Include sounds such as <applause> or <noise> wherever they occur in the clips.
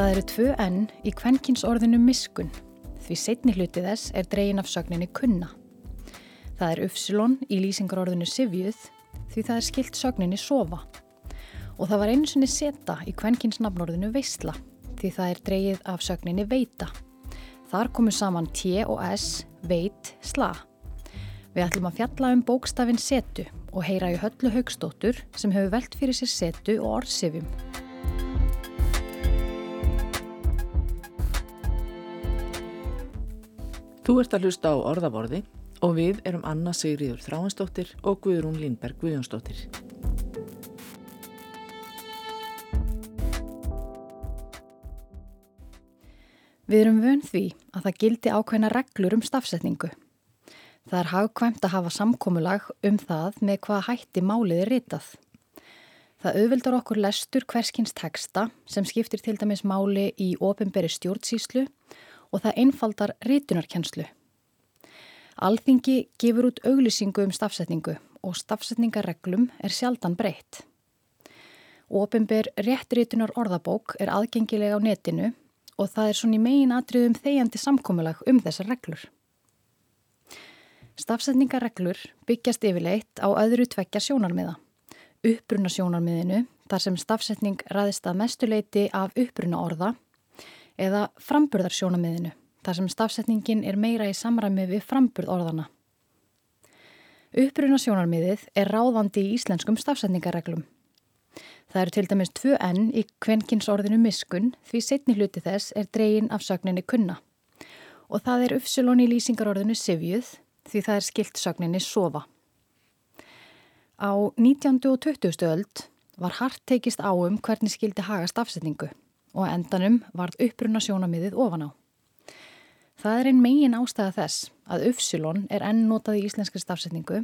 Það eru tvö enn í kvenkinsorðinu miskun því setni hluti þess er dregin af sögninni kunna. Það er uppsilon í lýsingarorðinu sifjuð því það er skilt sögninni sofa. Og það var einu sinni seta í kvenkinsnafnorðinu veistla því það er dregið af sögninni veita. Þar komu saman T og S, veit, sla. Við ætlum að fjalla um bókstafinn setu og heyra í höllu haugstóttur sem hefur velt fyrir sér setu og orðsifjum. Þú ert að hlusta á orðaborði og við erum Anna Sigriður Þráinsdóttir og Guðrún Lindberg Guðjónsdóttir. Við erum vön því að það gildi ákveðna reglur um stafsetningu. Það er hagkvæmt að hafa samkómulag um það með hvað hætti málið er ritað. Það auðvildar okkur lestur hverskins teksta sem skiptir til dæmis máli í ofinberi stjórnsíslu og það einfaldar rítunarkenslu. Alþingi gefur út auglýsingu um stafsetningu og stafsetningarreglum er sjaldan breytt. Opimber réttrítunar orðabók er aðgengilega á netinu og það er svona í megin atriðum þegjandi samkómulag um þessar reglur. Stafsetningarreglur byggjast yfirleitt á öðru tvekja sjónarmiða. Uppbrunna sjónarmiðinu, þar sem stafsetning ræðist að mestuleiti af uppbrunna orða eða framburðarsjónamiðinu, þar sem stafsetningin er meira í samræmi við framburð orðana. Uppruna sjónarmiðið er ráðandi í íslenskum stafsetningarreglum. Það eru til dæmis tvö enn í kvenkinsorðinu miskun því setni hluti þess er dregin af sögninni kunna. Og það er uppsilon í lýsingarorðinu sifjuð því það er skilt sögninni sofa. Á 19. og 20. öld var hart tekist á um hvernig skildi haga stafsetningu og endanum varð uppruna sjónamiðið ofan á. Það er einn megin ástæða þess að uppsilon er enn notað í íslenskri stafsetningu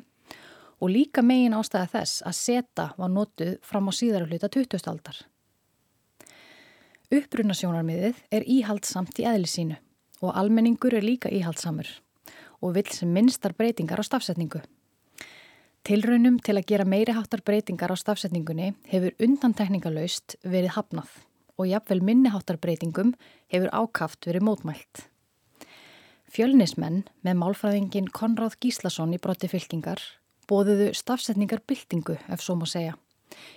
og líka megin ástæða þess að seta var notuð fram á síðara hluta 20. aldar. Uppruna sjónarmiðið er íhaldsamt í eðli sínu og almenningur er líka íhaldsamur og vill sem minnstar breytingar á stafsetningu. Tilraunum til að gera meiri háttar breytingar á stafsetningunni hefur undantekningalöst verið hafnað og jafnvel minniháttarbreytingum hefur ákaft verið mótmælt. Fjölnismenn með málfræðingin Konráð Gíslason í brotti fylkingar bóðuðu stafsetningar byltingu, ef svo má segja,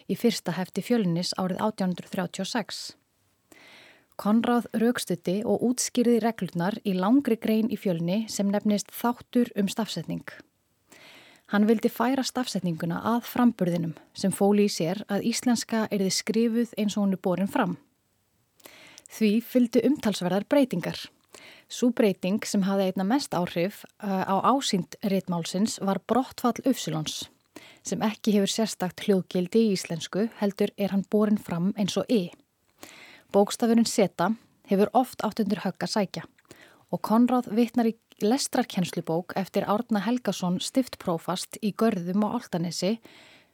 í fyrsta hefti fjölnis árið 1836. Konráð raukstutti og útskýrði reglurnar í langri grein í fjölni sem nefnist þáttur um stafsetning. Hann vildi færa stafsetninguna að framburðinum sem fóli í sér að íslenska erði skrifuð eins og hún er borin fram. Því fylgdu umtalsverðar breytingar. Sú breyting sem hafði einna mest áhrif uh, á ásýnd réttmálsins var brottfall Ufsilons sem ekki hefur sérstakt hljóðgildi í íslensku heldur er hann borin fram eins og e. Bókstafurinn seta hefur oft átt undir högg að sækja og Konráð vitnar í lestrarkennslubók eftir Árna Helgason stiftprófast í Görðum og Altanesi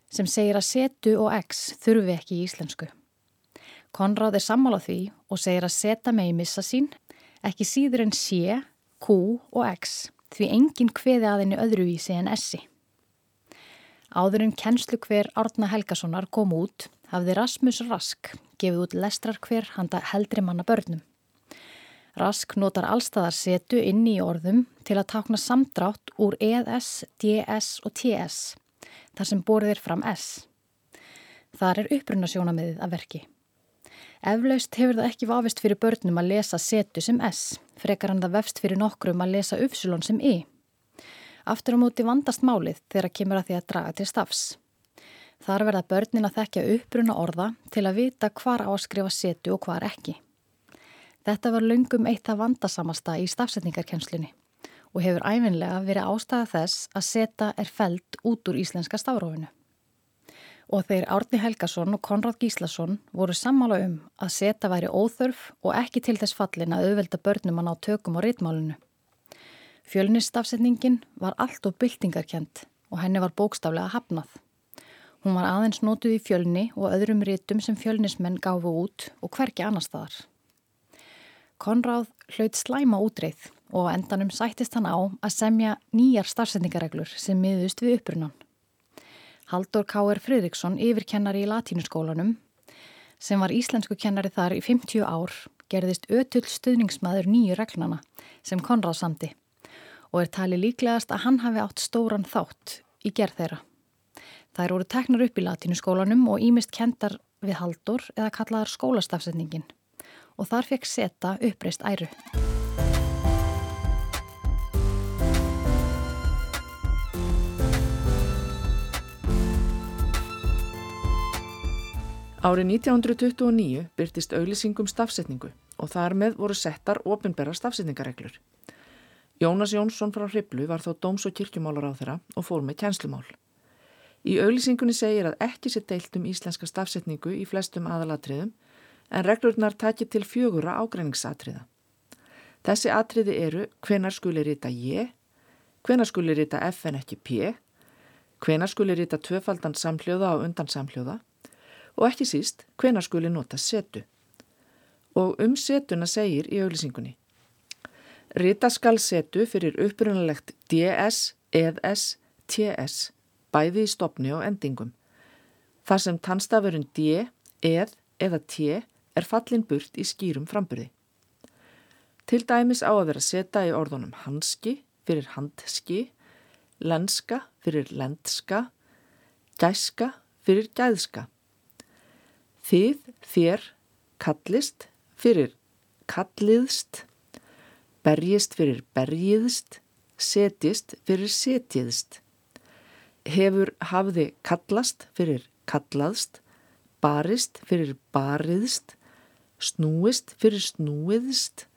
sem segir að setu og x þurfi ekki í íslensku. Konráð er sammála því og segir að seta megi missa sín, ekki síður en sé, q og x, því enginn hveði að henni öðruvísi en essi. Áður en kennslu hver Árna Helgasonar kom út, hafði Rasmus Rask gefið út lestrar hver handa heldri manna börnum. Rask notar allstaðar setu inni í orðum til að takna samdrátt úr ES, DS og TS, þar sem borðir fram S. Þar er upprunasjónamiðið að verki. Eflaust hefur það ekki vafist fyrir börnum að lesa setu sem S, frekar hann það vefst fyrir nokkrum að lesa uppsulon sem I. Aftur á móti vandast málið þegar kemur að því að draga til stafs. Þar verða börnin að þekkja uppbruna orða til að vita hvar á að skrifa setu og hvar ekki. Þetta var lungum eitt af vandasamasta í stafsetningarkenslunni og hefur æfinlega verið ástæða þess að seta er feld út úr íslenska stafrófinu og þeir Árni Helgason og Konráð Gíslason voru sammála um að seta væri óþörf og ekki til þess fallin að auðvelda börnum að ná tökum á rítmálunu. Fjölnistafsetningin var allt og byltingarkjent og henni var bókstaflega hafnað. Hún var aðeins nótuð í fjölni og öðrum rítum sem fjölnismenn gáfu út og hverki annar staðar. Konráð hlaut slæma útreið og endanum sættist hann á að semja nýjar stafsetningareglur sem miðust við upprunan. Haldur K.R. Fridriksson, yfirkennari í latínuskólanum, sem var íslensku kennari þar í 50 ár, gerðist ötull stuðningsmaður nýju reglnana sem Konrad samti og er tali líklegast að hann hafi átt stóran þátt í gerð þeirra. Það eru teknar upp í latínu skólanum og ímist kendar við haldur eða kallaðar skólastafsetningin og þar fekk seta uppreist æru. Árið 1929 byrtist auðlýsingum stafsetningu og þar með voru settar ofinberra stafsetningareglur. Jónas Jónsson frá Hriblu var þó dóms- og kirkjumálar á þeirra og fór með kjenslumál. Í auðlýsingunni segir að ekki sé deilt um íslenska stafsetningu í flestum aðalatriðum en reglurnar takir til fjögura ágræningsatriða. Þessi atriði eru hvenar skuli rita J, hvenar skuli rita F en ekki P, hvenar skuli rita tvöfaldan samhljóða og undan samhljóða og ekki síst hvena skuli nota setu. Og um setuna segir í auðlýsingunni. Rita skal setu fyrir upprunalegt DS, EðS, TS, bæði í stopni og endingum. Þar sem tannstafurinn D, Eð eða T er fallin burt í skýrum framburði. Til dæmis á að vera seta í orðunum hanski fyrir handski, lenska fyrir lendska, gæska fyrir gæðska. Þið, þér, kallist fyrir kalliðst, berjist fyrir berjiðst, setjist fyrir setjiðst. Hefur hafði kallast fyrir kallaðst, barist fyrir bariðst, snúist fyrir snúiðst,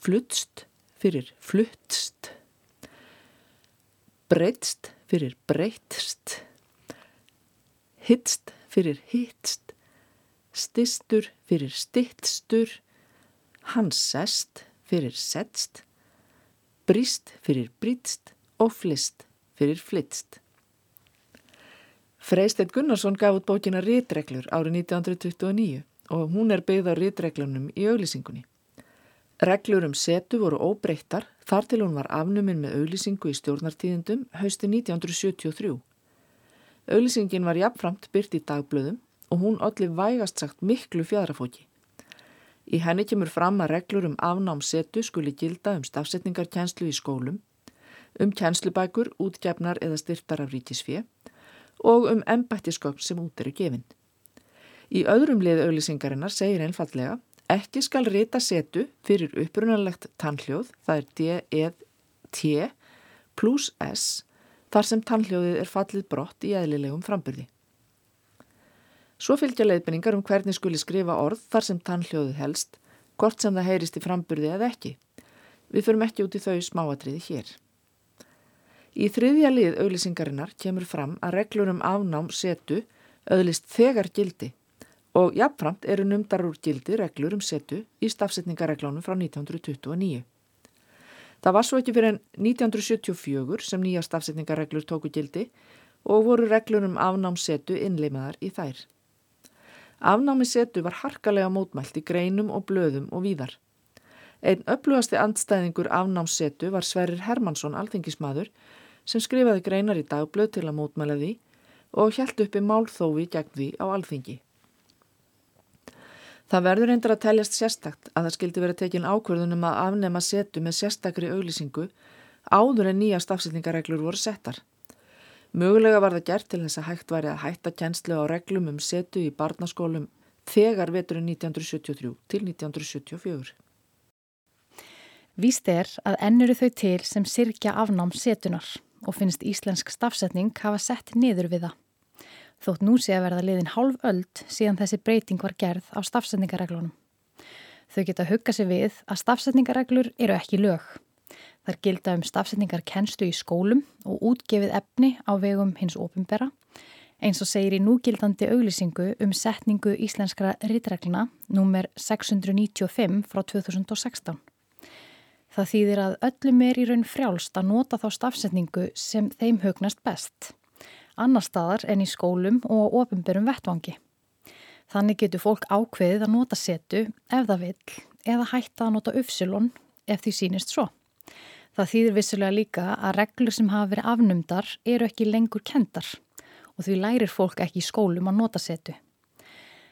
flutst fyrir fluttst, breytst fyrir breytst, hittst fyrir hittst, stistur fyrir stittstur, hans sest fyrir setst, brist fyrir brítst og flist fyrir flittst. Freystedt Gunnarsson gaf út bókina Ritreglur árið 1929 og hún er byggð á ritreglunum í auglýsingunni. Reglur um setu voru óbreyttar þar til hún var afnuminn með auglýsingu í stjórnartíðindum hausti 1973. Auglýsingin var jafnframt byrt í dagblöðum og hún allir vægast sagt miklu fjadrafóki. Í henni kemur fram að reglur um afnámsetu skuli gilda um stafsetningarkjenslu í skólum, um kjenslubækur, útgefnar eða styrtar af ríkisfið og um embættisköpn sem út eru gefinn. Í öðrum liðu auðlýsingarinnar segir einfallega ekki skal rita setu fyrir upprunalegt tannhljóð, það er D-E-T plus S, þar sem tannhljóðið er fallið brott í eðlilegum frambyrði. Svo fylgja leiðbenningar um hvernig skuli skrifa orð þar sem tannhljóðu helst, hvort sem það heyrist í framburði eða ekki. Við förum ekki út í þau smáatriði hér. Í þriðja lið auðlisingarinnar kemur fram að reglur um afnám setu auðlist þegar gildi og jafnframt eru numdar úr gildi reglur um setu í stafsetningareglónum frá 1929. Það var svo ekki fyrir en 1974 sem nýja stafsetningareglur tóku gildi og voru reglur um afnám setu innleimaðar í þær. Afnámi setu var harkalega mótmælt í greinum og blöðum og víðar. Einn upplugasti andstæðingur afnámssetu var Sverrir Hermansson, alþingismadur, sem skrifaði greinar í dagblöð til að mótmæla því og hjælt uppi málþófi gegn því á alþingi. Það verður eindir að teljast sérstakt að það skildi verið tekin ákverðunum að afnema setu með sérstakri auglýsingu áður en nýja stafsendingareglur voru settar. Mögulega var það gert til þess að hægt væri að hætta kjenslu á reglum um setu í barnaskólum þegar veturinn 1973 til 1974. Víst er að ennuru þau til sem sirkja afnám setunar og finnst íslensk stafsetning hafa sett niður við það. Þótt nú sé að verða liðin hálf öld síðan þessi breyting var gerð á stafsetningareglunum. Þau geta huggað sér við að stafsetningareglur eru ekki lög. Þar gilda um stafsetningar kenstu í skólum og útgefið efni á vegum hins ofinbera eins og segir í núgildandi auglýsingu um setningu íslenskra rittregluna númer 695 frá 2016. Það þýðir að öllum er í raun frjálst að nota þá stafsetningu sem þeim hugnast best, annar staðar en í skólum og ofinberum vettvangi. Þannig getur fólk ákveðið að nota setu ef það vil eða hætta að nota uppsilon ef því sínist svo. Það þýðir vissulega líka að reglur sem hafa verið afnumdar eru ekki lengur kendar og því lærir fólk ekki í skólum að nota setu.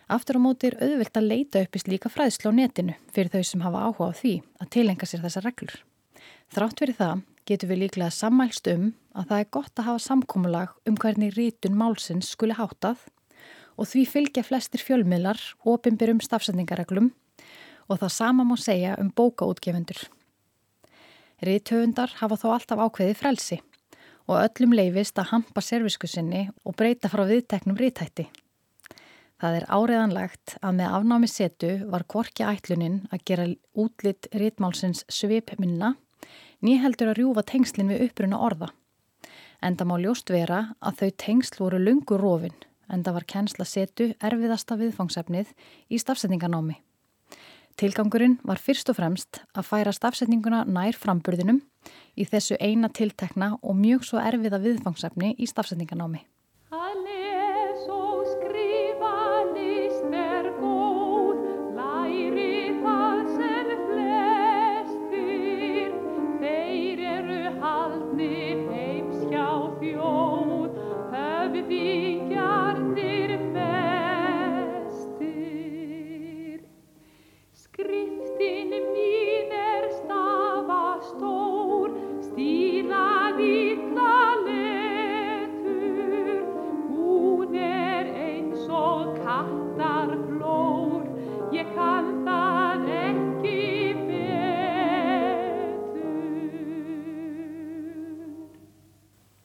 Aftur á móti er auðvilt að leita upp í slíka fræðslu á netinu fyrir þau sem hafa áhuga á því að tilenga sér þessar reglur. Þrátt fyrir það getur við líklega sammælst um að það er gott að hafa samkómulag um hvernig rítun málsins skuli hátað og því fylgja flestir fjölmiðlar ofinbyrum stafsendingareglum og það sama má segja um bókaútgefendur. Ríthöfundar hafa þó alltaf ákveði frelsi og öllum leifist að hampa servisku sinni og breyta frá viðteknum rítætti. Það er áreðanlegt að með afnámi setu var korki ætlunin að gera útlitt rítmálsins svip minna, nýheldur að rjúfa tengslinn við uppruna orða. Enda má ljóst vera að þau tengsl voru lungu rófin, enda var kennsla setu erfiðasta viðfangsefnið í stafsetninganámi. Tilgangurinn var fyrst og fremst að færa stafsetninguna nær framburðinum í þessu eina tiltekna og mjög svo erfiða viðfangsefni í stafsetninganámi.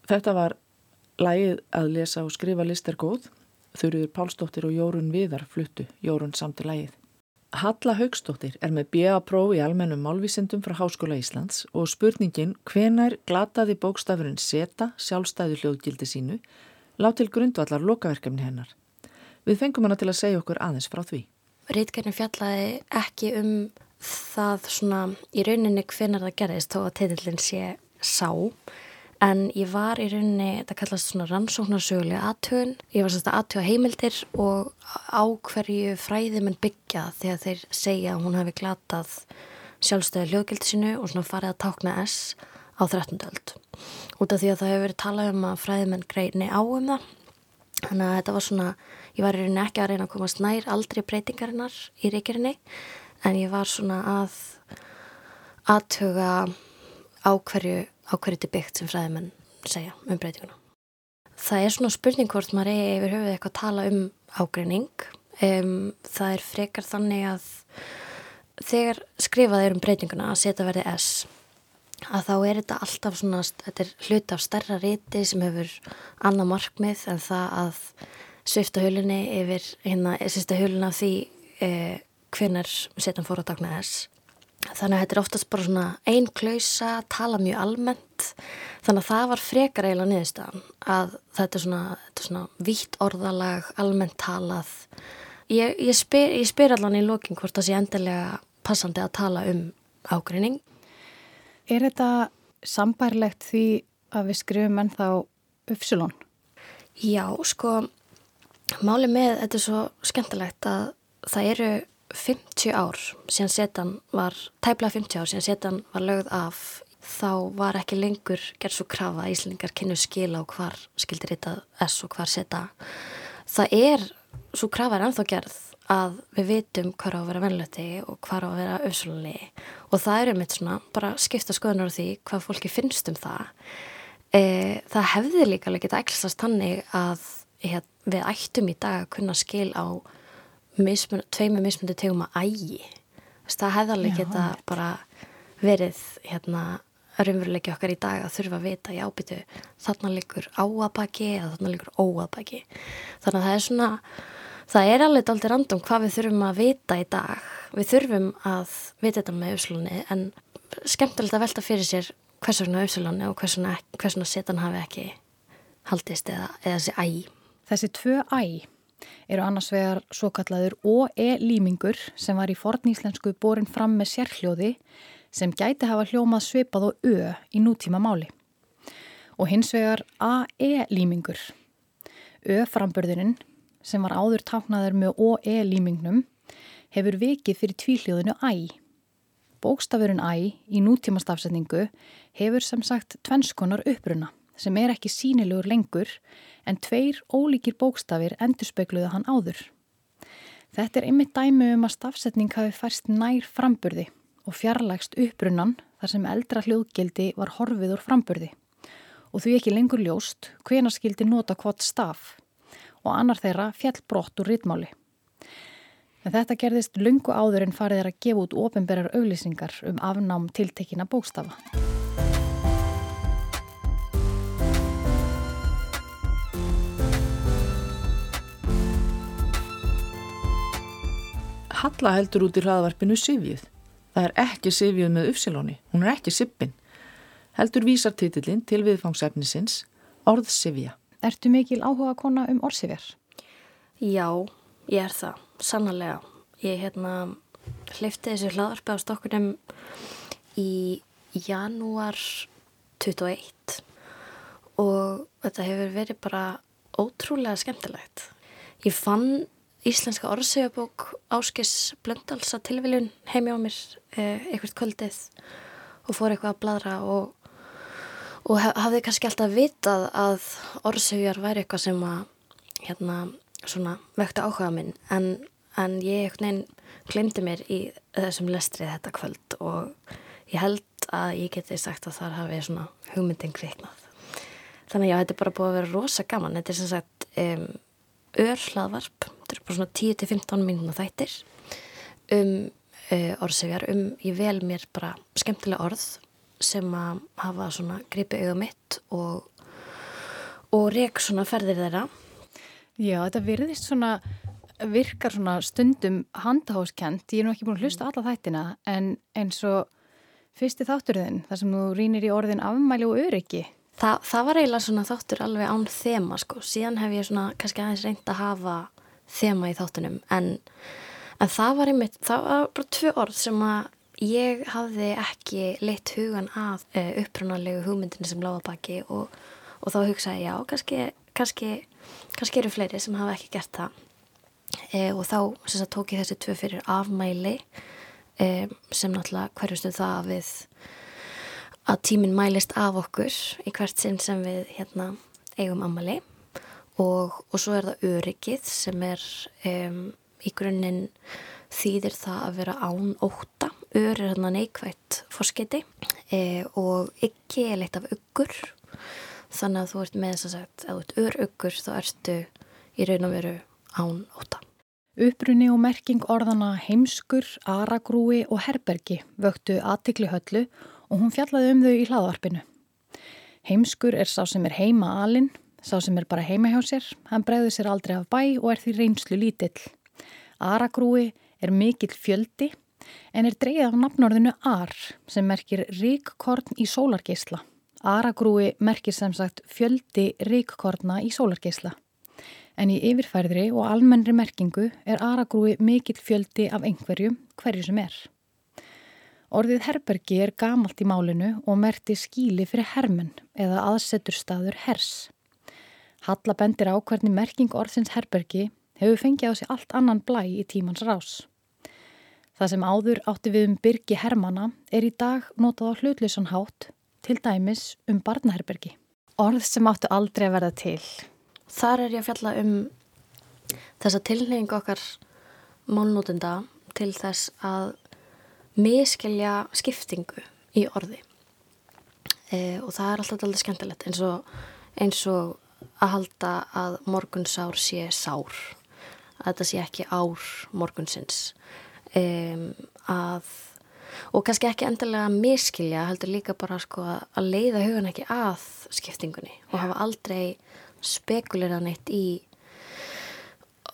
Þetta var lægið að lesa og skrifa listar góð. Þurriður Pálsdóttir og Jórun Viðar fluttu Jórun samt í lægið. Halla Haugstóttir er með B.A.próf í almennum málvísindum frá Háskóla Íslands og spurningin hvenar glataði bókstafurinn seta sjálfstæðu hljóðgildi sínu lág til grundvallar lokaverkefni hennar. Við fengum hana til að segja okkur aðeins frá því. Rítkernum fjallaði ekki um það svona í rauninni hvenar það gerðist þó að teitillin sé sá en ég var í rauninni, þetta kallast svona rannsóknarsögulega aðtögun, ég var sérst að aðtöga heimildir og á hverju fræði menn byggja þegar þeir segja að hún hefði glatað sjálfstæði hljóðgildi sinu og svona farið að tákna S á 13. öld. Út af því að það hefur verið talað um að fræði menn greini á um það, þannig að þetta var svona, ég var í rauninni ekki að reyna að komast nær aldrei breytingarinnar í ríkirinni, en ég var svona að aðtöga á hverju á hverju þetta byggt sem fræðimenn segja um breytinguna. Það er svona spurning hvort maður er yfir höfuð eitthvað að tala um ágreining. Um, það er frekar þannig að þegar skrifað er um breytinguna að setja verði S að þá er þetta alltaf svona, þetta er hlut af stærra riti sem hefur annað markmið en það að svifta hulunni yfir hérna, sérsta huluna því eh, hvernar setjum fór á dagna S þannig að þetta er oftast bara svona einn klausa, tala mjög almennt. Þannig að það var frekar eiginlega niðurstaðan að þetta er svona, svona vítt orðalag, almennt talað. Ég, ég, spyr, ég spyr allan í lóking hvort það sé endilega passandi að tala um ágrinning Er þetta sambærlegt því að við skrifum enn þá uppsilón? Já, sko máli með þetta er svo skemmtilegt að það eru 50 ár síðan setan var, tæplega 50 ár síðan setan var lögð af þá var ekki lengur gerð svo krafa að Íslingar kynnu skila og hvar skildir þetta S og hvar seta. Það er, svo krafa er ennþá gerð að við vitum hvað á að vera vennlöti og hvað á að vera öfsulunni og það er um eitt svona bara skipta skoðunar á því hvað fólki finnst um það. E, það hefði líka líka ekkert þannig að hér, við ættum í dag að kunna skil á mismun, tveimur mismundi tegum að ægi. Það hefði alveg geta bara verið hérna raunveruleiki okkar í dag að þurfa að vita já, býtu, þarna líkur áabaki eða þarna líkur óabaki. Þannig að það er svona það er alveg aldrei randum hvað við þurfum að vita í dag. Við þurfum að vita þetta með auðslunni en skemmtilegt að velta fyrir sér hvers vegna auðslunni og hvers vegna setan hafi ekki haldist eða, eða þessi ægi Þessi tvö ægi eru annars vegar svo kallaður OE-límingur sem var í forníslensku borin fram með sérhljóði sem gæti hafa hljómað svipað og Ö í nútíma máli. Og hins vegar AE-límingur. Ö-framburðurinn sem var áður táknaður með OE-límingnum hefur vikið fyrir tvíhljóðinu Æ. Bókstafurinn Æ í nútíma stafsetningu hefur sem sagt tvennskonar uppruna sem er ekki sínilegur lengur en tveir ólíkir bókstafir endurspegluðu hann áður. Þetta er einmitt dæmi um að stafsetning hafi færst nær framburði og fjarlægst upprunnan þar sem eldra hljóðgildi var horfið úr framburði og því ekki lengur ljóst hvena skildi nota hvort staf og annar þeirra fjall brott úr rítmáli. En þetta gerðist lungu áður en farið er að gefa út ofinberar auglýsingar um afnám tiltekina bókstafa. Halla heldur út í hraðvarpinu Sivjuð. Það er ekki Sivjuð með uppsilóni, hún er ekki Sippin. Heldur vísar titillin til viðfangsefnisins Orð Sivja. Ertu mikil áhuga kona um orðsifjar? Já, ég er það, sannarlega. Ég hérna hlifti þessu hlaðarpi á stokkunum í janúar 21 og þetta hefur verið bara ótrúlega skemmtilegt. Ég fann íslenska orðsögabók Áskis Blöndals að tilviljun heimi á mér eh, eitthvað kvöldið og fór eitthvað að bladra og, og hafði kannski alltaf vitað að orðsögjar væri eitthvað sem að hérna svona vekta áhuga minn en, en ég eitthvað neinn glemdi mér í þessum lestrið þetta kvöld og ég held að ég geti sagt að það hafi svona hugmyndin kviknað. Þannig að já, þetta er bara búið að vera rosa gaman. Þetta er sem sagt um, örhlaðvarp, þetta er bara svona 10-15 mínúna þættir um uh, orðsefjar, um ég vel mér bara skemmtilega orð sem að hafa svona gripið auða mitt og, og reyk svona ferðir þeirra. Já, þetta virðist svona, virkar svona stundum handahóskent, ég er nú ekki búin að hlusta alla þættina en eins og fyrsti þátturðin, þar sem þú rínir í orðin afmæli og öryggi. Þa, það var eiginlega svona þáttur alveg án þema sko, síðan hef ég svona kannski aðeins reynd að hafa þema í þáttunum en, en það var einmitt, það var bara tvö orð sem að ég hafði ekki leitt hugan að eh, upprannalegu hugmyndinu sem láða baki og, og þá hugsaði já, kannski, kannski, kannski eru fleiri sem hafa ekki gert það. E, og þá sagt, tók ég þessi tvö fyrir afmæli e, sem náttúrulega hverjustu það við að tíminn mælist af okkur í hvert sinn sem við hérna, eigum ammali og, og svo er það öryggið sem er um, í grunninn þýðir það að vera án óta ör er hérna neikvægt fórskeiti e, og ekki er leitt af uggur. Þannig að þú ert með þess að sagt að þú ert ör uggur þá ertu í raun og veru án óta Upprunni og merking orðana heimskur, aragrúi og herbergi vöktu aðtikli höllu og hún fjallaði um þau í hlaðvarpinu. Heimskur er sá sem er heima alinn, sá sem er bara heima hjá sér, hann bregður sér aldrei af bæ og er því reynslu lítill. Aragrúi er mikill fjöldi en er dreyið af nafnorðinu ar sem merkir ríkkorn í sólargeisla. Aragrúi merkir sem sagt fjöldi ríkkorna í sólargeisla. En í yfirfærðri og almennri merkingu er aragrúi mikill fjöldi af einhverju hverju sem er. Orðið herbergi er gamalt í málinu og merti skíli fyrir hermen eða aðsetur staður hers. Halla bendir á hvernig merking orðsins herbergi hefur fengið á sig allt annan blæ í tímans rás. Það sem áður átti við um byrgi hermana er í dag notað á hlutleysan hátt, til dæmis um barnaherbergi. Orð sem áttu aldrei að verða til. Þar er ég að fjalla um þessa tilneying okkar málnótenda til þess að miskilja skiptingu í orði e, og það er alltaf alltaf skemmtilegt eins og, eins og að halda að morgunsár sé sár að þetta sé ekki ár morgunsins. E, að og kannski ekki endilega miskilja heldur líka bara sko að leiða hugan ekki að skiptingunni og hafa aldrei spekulirað neitt í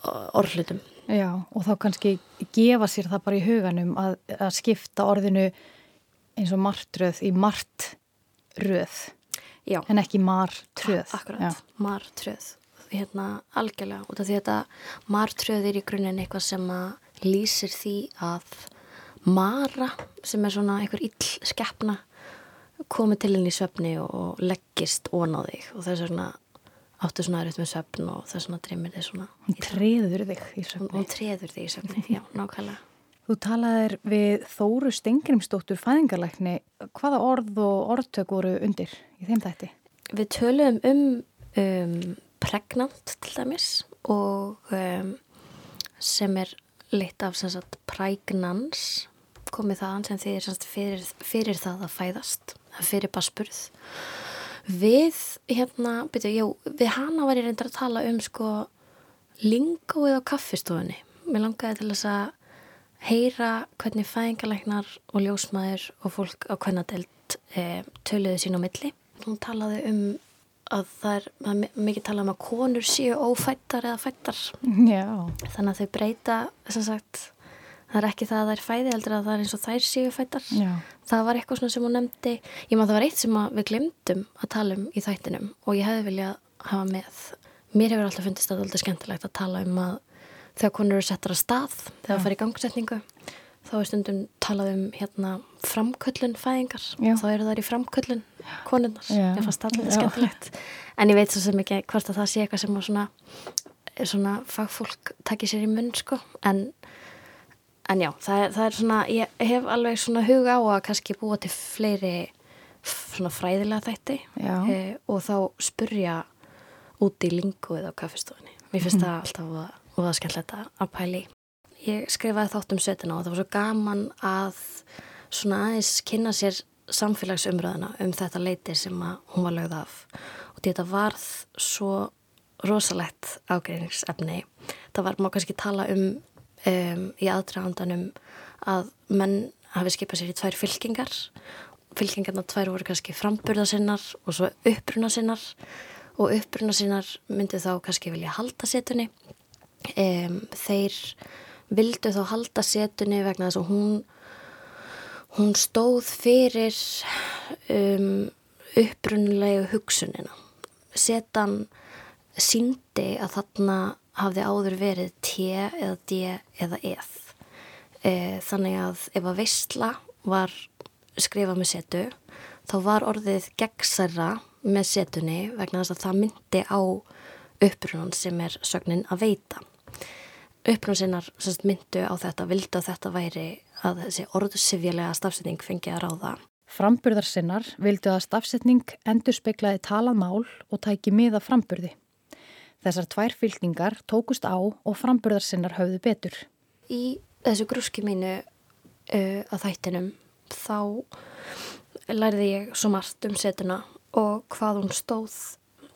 orðlutum Já, og þá kannski gefa sér það bara í huganum að, að skipta orðinu eins og martröð í martröð Já. en ekki martröð. Akkurat, martröð. Hérna algjörlega, út af því að martröð er í grunninn eitthvað sem að lýsir því að mara sem er svona einhver ill skeppna komið til henni í söfni og leggist ón á þig og það er svona áttu svona aðrið með söfn og það svona dreymir þig svona Hún treður þig í söfni Hún treður þig í söfni, já, nákvæmlega Þú talaðir við Þóru Stengrimsdóttur fæðingarleikni hvaða orð og orðtök voru undir í þeim þætti? Við töluðum um, um pregnant til dæmis og um, sem er lit af sagt prægnans komið þaðan sem þið er sagt fyrir, fyrir það að fæðast, fyrir baspurð. Við hérna, byrju, jú, við hana var ég reyndar að tala um sko lingóið á kaffistofunni. Mér langaði til þess að heyra hvernig fæðingalæknar og ljósmaður og fólk á kvennadelt e, töluðu sín á milli. Hún talaði um að það er, það er mikið talað um að konur séu ófættar eða fættar. Já. Þannig að þau breyta, sem sagt, það er ekki það að það er fæði heldur að það er eins og þær séu fættar. Já. Það var eitthvað svona sem hún nefndi, ég maður það var eitt sem við glemdum að tala um í þættinum og ég hefði viljað hafa með. Mér hefur alltaf fundist þetta alltaf skemmtilegt að tala um að þegar konur eru settar að stað, þegar það fær í gangsetningu, þá er stundum talað um hérna framköllun fæðingar, Já. þá eru það í framköllun konunnar, Já. ég fannst alltaf skemmtilegt. En ég veit svo sem ekki hvort að það sé eitthvað sem svona, svona fagfólk takir sér í munn sko, en En já, það er, það er svona, ég hef alveg svona huga á að kannski búa til fleiri svona fræðilega þætti e, og þá spurja út í linguð á kaffistofunni. Mér finnst <laughs> það alltaf að, og það er skemmtilegt að- pæli. Ég skrifaði þátt um svetina og það var svo gaman að svona aðeins kynna sér samfélagsumröðina um þetta leiti sem hún var lögð af og þetta varð svo rosalegt ágreiningsefni. Það var, má kannski tala um um, í aðdragandanum að menn hafi skipað sér í tvær fylkingar fylkingarna tvær voru kannski framburðasinnar og svo upprunasinnar og upprunasinnar myndi þá kannski vilja halda setunni um, þeir vildu þá halda setunni vegna þess að hún hún stóð fyrir um, upprunulegu hugsunina setan síndi að þarna hafði áður verið T eða D eða eð. E, þannig að ef að veistla var skrifað með setu, þá var orðið gegnsæra með setunni vegna þess að það myndi á upprunan sem er sögnin að veita. Upprunan sinnar semst, myndu á þetta, vildu að þetta væri að þessi orðsifjulega stafsetning fengi að ráða. Framburðarsinnar vildu að stafsetning endur speiklaði talað mál og tæki miða framburði. Þessar tvær fylkingar tókust á og framburðarsinnar höfðu betur. Í þessu grúski mínu uh, að þættinum þá lærði ég svo margt um setuna og hvað hún stóð,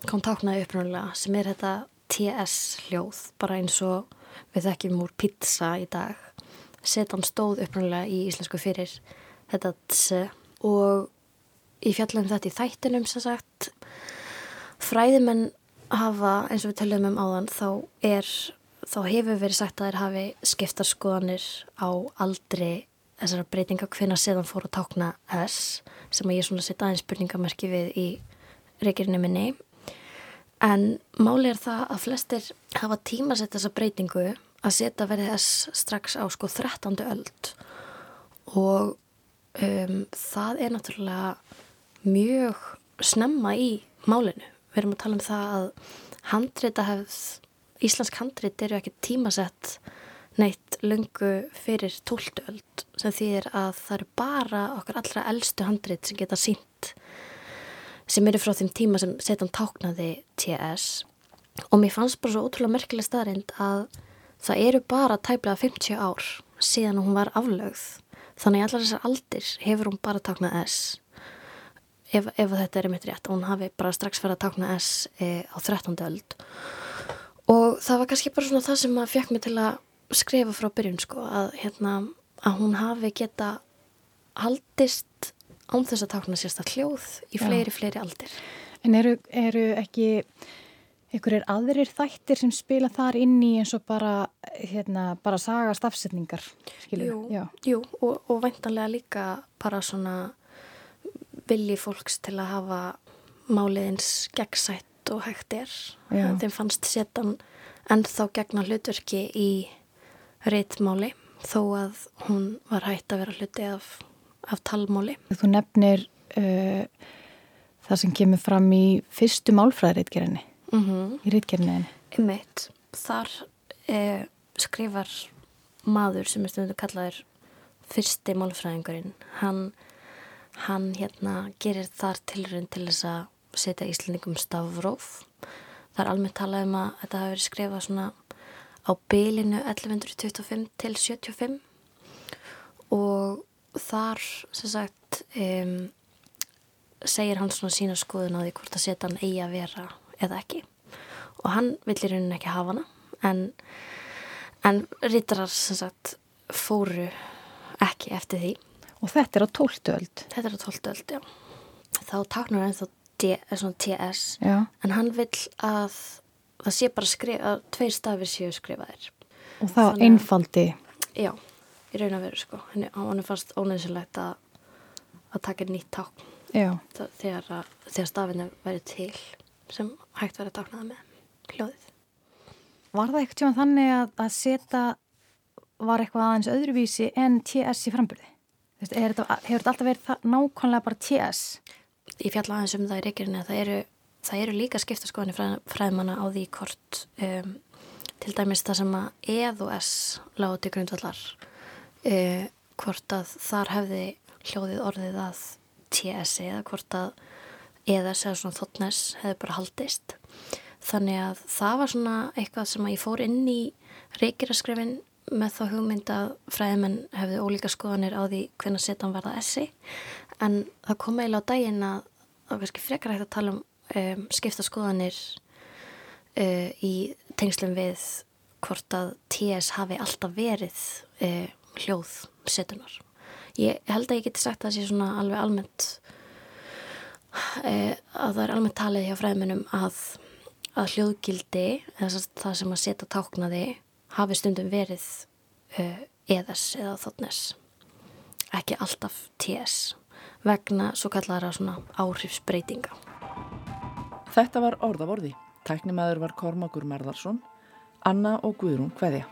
hún táknaði upprunalega sem er þetta TS hljóð, bara eins og við þekkjum úr pizza í dag. Setan stóð upprunalega í íslensku fyrir þetta tse og í fjallum þetta í þættinum sem sagt fræðimenn hafa, eins og við töljum um áðan, þá er, þá hefur verið sagt að þeir hafi skiptar skoðanir á aldri þessara breytinga hvenna seðan fór að tákna S sem að ég svona setja aðeins spurningamerki við í reykirinu minni en máli er það að flestir hafa tímasett þessa breytingu að setja verið S strax á sko 13. öld og um, það er náttúrulega mjög snemma í málinu. Við erum að tala um það að handrita hefð, íslensk handrit eru ekki tímasett neitt lungu fyrir tóltuöld sem þýðir að það eru bara okkar allra elstu handrit sem geta sínt sem eru frá þeim tíma sem setan táknaði TS og mér fannst bara svo ótrúlega merkileg staðrind að það eru bara tæplega 50 ár síðan hún var aflögð. Þannig allar þessar aldir hefur hún bara táknað S. Ef, ef þetta er mitt rétt hún hafi bara strax verið að tákna S e, á 13. öld. Og það var kannski bara svona það sem að fekk mig til að skrifa frá byrjun sko að, hérna, að hún hafi geta haldist án þess að tákna sérsta hljóð í Já. fleiri, fleiri aldir. En eru, eru ekki einhverjir aðrir þættir sem spila þar inn í eins og bara, hérna, bara saga stafsetningar? Jú, jú og, og væntanlega líka bara svona vilji fólks til að hafa máliðins gegnsætt og hægt er. Já. Þeim fannst setan ennþá gegna hlutverki í reitmáli þó að hún var hægt að vera hluti af, af talmáli. Þú nefnir uh, það sem kemur fram í fyrstu málfræðiritgerinni, Mm -hmm. í ritgerinni. Einmitt, þar eh, skrifar maður sem er stundu kallaður fyrsti málfræðingurinn. Hann, hann hérna gerir þar tilrönd til þess að setja Íslandingum stafróf. Það er almennt talað um að þetta hafi verið skrifað svona á bylinu 1125 til 75 og þar sem sagt um, segir hann svona sína skoðun á því hvort að setja hann eigi að vera eða ekki og hann vill í rauninni ekki hafa hana en, en rítarar sem sagt fóru ekki eftir því Og þetta er á tóltuöld. þetta er á 12. öld, já þá taknar hann þá TS Já. en hann vill að það sé bara skrif, að tveir stafir séu skrifaðir Og það einfaldi. já, í raun að veru sko henni, hann fast ónæðsilegt að að taka nýtt tákn það- þegar, að, þegar stafinu væri til sem hægt verið að tákna það með hljóðið Var það eitthvað þannig að, að setja var eitthvað aðeins öðruvísi en TS í framburði? Hefur þetta alltaf verið það, nákvæmlega bara TS? ég fjalla aðeins um það í reykjurinn það eru, það eru líka skipta skoðanir fræð, fræðmanna á því hvort um, til dæmis það sem að eð og s lágu til grundvallar uh, hvort að þar hefði hljóðið orðið að TS eða hvort að eðs eða svona þottnes hefði bara haldist. Þannig að það var svona eitthvað sem að ég fór inn í reykjuraskrifin með þá hugmynd að fræðimenn hefði ólíka skoðanir á því hvernig setan verða essi en það kom eiginlega á daginn að það var kannski frekar hægt að tala um, um skipta skoðanir uh, í tengslum við hvort að TS hafi alltaf verið uh, hljóð setunar. Ég held að ég geti sagt að það sé svona alveg almennt uh, að það er almennt talið hjá fræðmennum að, að hljóðgildi eða það sem að setja táknaði hafi stundum verið uh, eðas eða þóttnes ekki alltaf TS vegna svo kallara svona áhrifsbreytinga. Þetta var orð af orði. Tæknimaður var Kormakur Marðarsson, Anna og Guðrún Kveðja.